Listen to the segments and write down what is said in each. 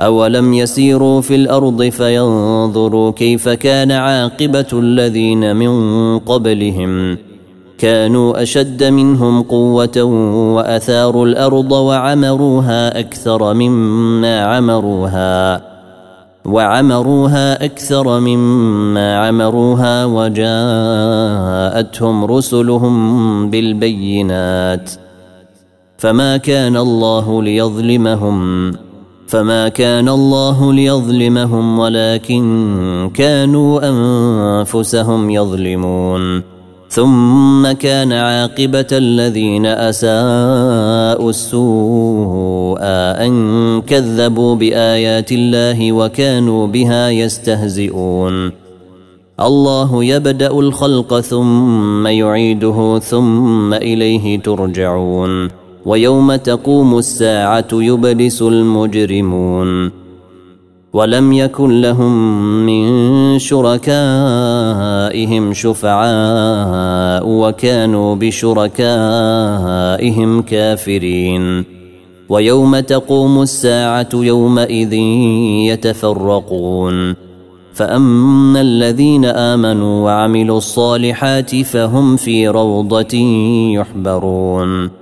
أولم يسيروا في الأرض فينظروا كيف كان عاقبة الذين من قبلهم كانوا أشد منهم قوة وأثاروا الأرض وعمروها أكثر مما عمروها وعمروها أكثر مما عمروها وجاءتهم رسلهم بالبينات فما كان الله ليظلمهم فما كان الله ليظلمهم ولكن كانوا انفسهم يظلمون ثم كان عاقبه الذين اساءوا السوء ان كذبوا بايات الله وكانوا بها يستهزئون الله يبدا الخلق ثم يعيده ثم اليه ترجعون ويوم تقوم الساعة يبلس المجرمون ولم يكن لهم من شركائهم شفعاء وكانوا بشركائهم كافرين ويوم تقوم الساعة يومئذ يتفرقون فأما الذين آمنوا وعملوا الصالحات فهم في روضة يحبرون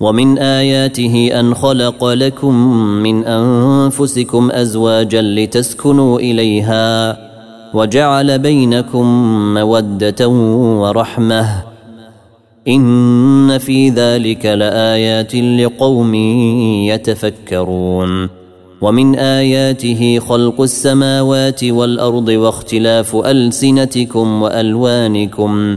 ومن آياته أن خلق لكم من أنفسكم أزواجا لتسكنوا إليها وجعل بينكم مودة ورحمة. إن في ذلك لآيات لقوم يتفكرون. ومن آياته خلق السماوات والأرض واختلاف ألسنتكم وألوانكم.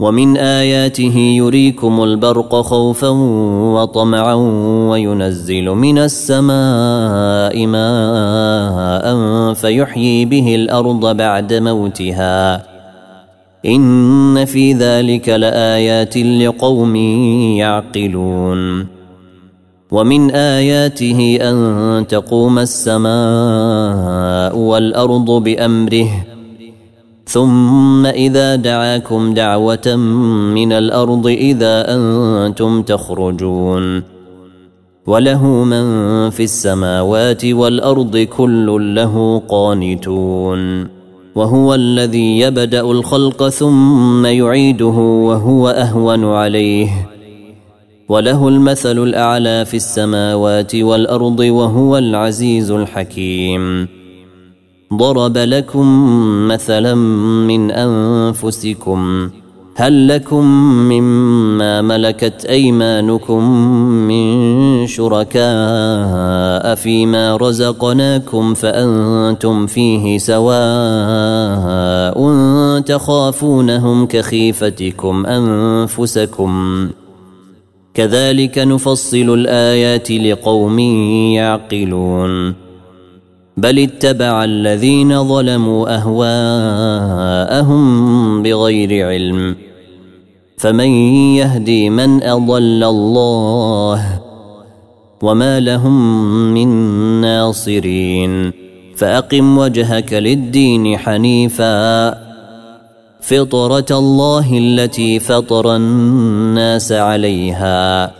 ومن آياته يريكم البرق خوفا وطمعا وينزل من السماء ماء فيحيي به الأرض بعد موتها. إن في ذلك لآيات لقوم يعقلون. ومن آياته أن تقوم السماء والأرض بأمره ثم إذا دعاكم دعوة من الأرض إذا أنتم تخرجون. وله من في السماوات والأرض كل له قانتون. وهو الذي يبدأ الخلق ثم يعيده وهو أهون عليه. وله المثل الأعلى في السماوات والأرض وهو العزيز الحكيم. ضرب لكم مثلا من أنفسكم هل لكم مما ملكت أيمانكم من شركاء فيما رزقناكم فأنتم فيه سواء تخافونهم كخيفتكم أنفسكم. كذلك نفصل الآيات لقوم يعقلون. بل اتبع الذين ظلموا اهواءهم بغير علم فمن يهدي من اضل الله وما لهم من ناصرين فاقم وجهك للدين حنيفا فطره الله التي فطر الناس عليها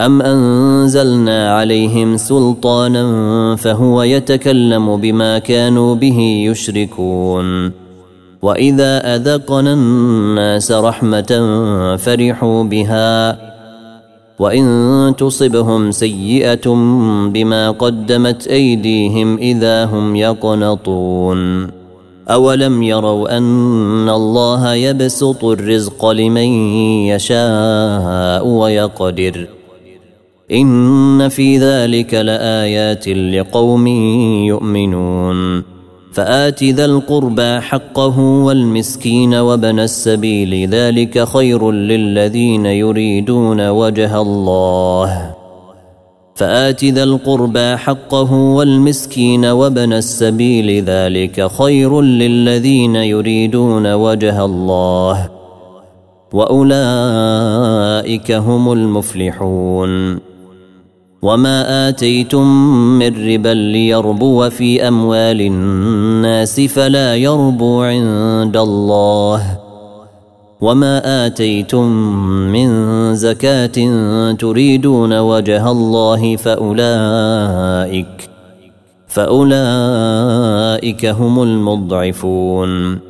أم أنزلنا عليهم سلطانا فهو يتكلم بما كانوا به يشركون. وإذا أذقنا الناس رحمة فرحوا بها وإن تصبهم سيئة بما قدمت أيديهم إذا هم يقنطون. أولم يروا أن الله يبسط الرزق لمن يشاء ويقدر. إن في ذلك لآيات لقوم يؤمنون. فآت ذا القربى حقه والمسكين وبن السبيل ذلك خير للذين يريدون وجه الله. فآت ذا القربى حقه والمسكين وبن السبيل ذلك خير للذين يريدون وجه الله. وأولئك هم المفلحون. وما اتيتم من ربا ليربو في اموال الناس فلا يربو عند الله وما اتيتم من زكاه تريدون وجه الله فاولئك فاولئك هم المضعفون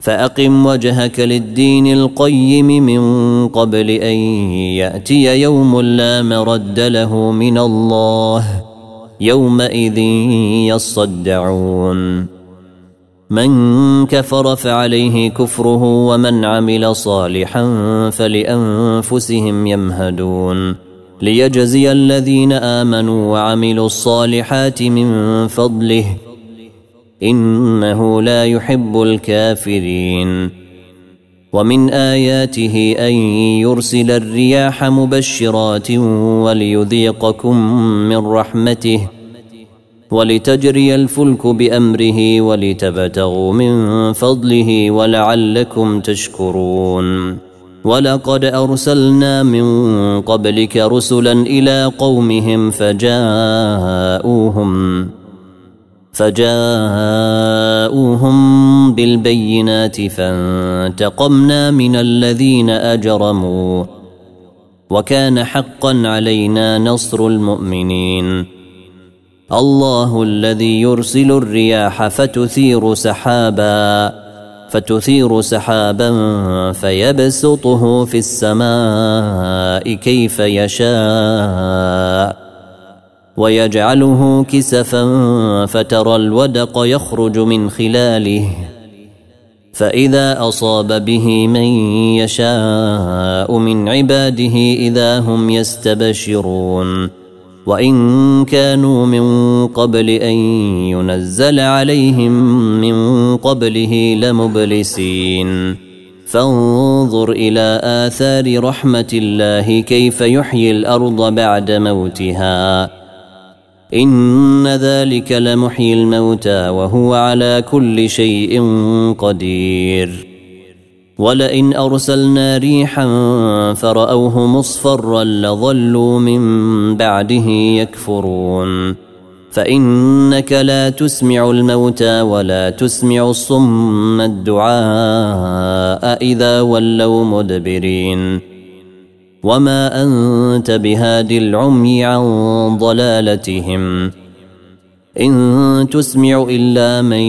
فأقم وجهك للدين القيم من قبل أن يأتي يوم لا مرد له من الله يومئذ يصدعون. من كفر فعليه كفره ومن عمل صالحا فلأنفسهم يمهدون. ليجزي الذين آمنوا وعملوا الصالحات من فضله إنه لا يحب الكافرين. ومن آياته أن يرسل الرياح مبشرات وليذيقكم من رحمته ولتجري الفلك بأمره ولتبتغوا من فضله ولعلكم تشكرون. ولقد أرسلنا من قبلك رسلا إلى قومهم فجاءوهم فجاءوهم بالبينات فانتقمنا من الذين أجرموا وكان حقا علينا نصر المؤمنين. الله الذي يرسل الرياح فتثير سحابا فتثير سحابا فيبسطه في السماء كيف يشاء. ويجعله كسفا فترى الودق يخرج من خلاله. فإذا أصاب به من يشاء من عباده إذا هم يستبشرون. وإن كانوا من قبل أن ينزل عليهم من قبله لمبلسين. فانظر إلى آثار رحمة الله كيف يحيي الأرض بعد موتها. إن ذلك لمحيي الموتى وهو على كل شيء قدير. ولئن أرسلنا ريحا فرأوه مصفرا لظلوا من بعده يكفرون. فإنك لا تسمع الموتى ولا تسمع الصم الدعاء إذا ولوا مدبرين. وما انت بهاد العمي عن ضلالتهم ان تسمع الا من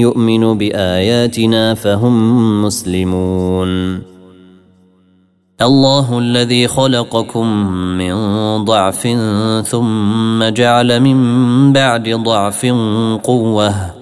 يؤمن باياتنا فهم مسلمون الله الذي خلقكم من ضعف ثم جعل من بعد ضعف قوه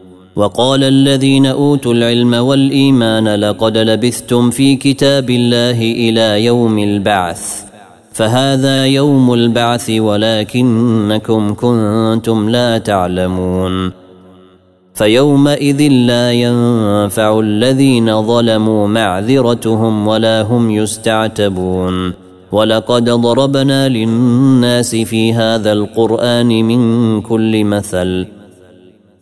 وقال الذين أوتوا العلم والإيمان لقد لبثتم في كتاب الله إلى يوم البعث فهذا يوم البعث ولكنكم كنتم لا تعلمون. فيومئذ لا ينفع الذين ظلموا معذرتهم ولا هم يستعتبون. ولقد ضربنا للناس في هذا القرآن من كل مثل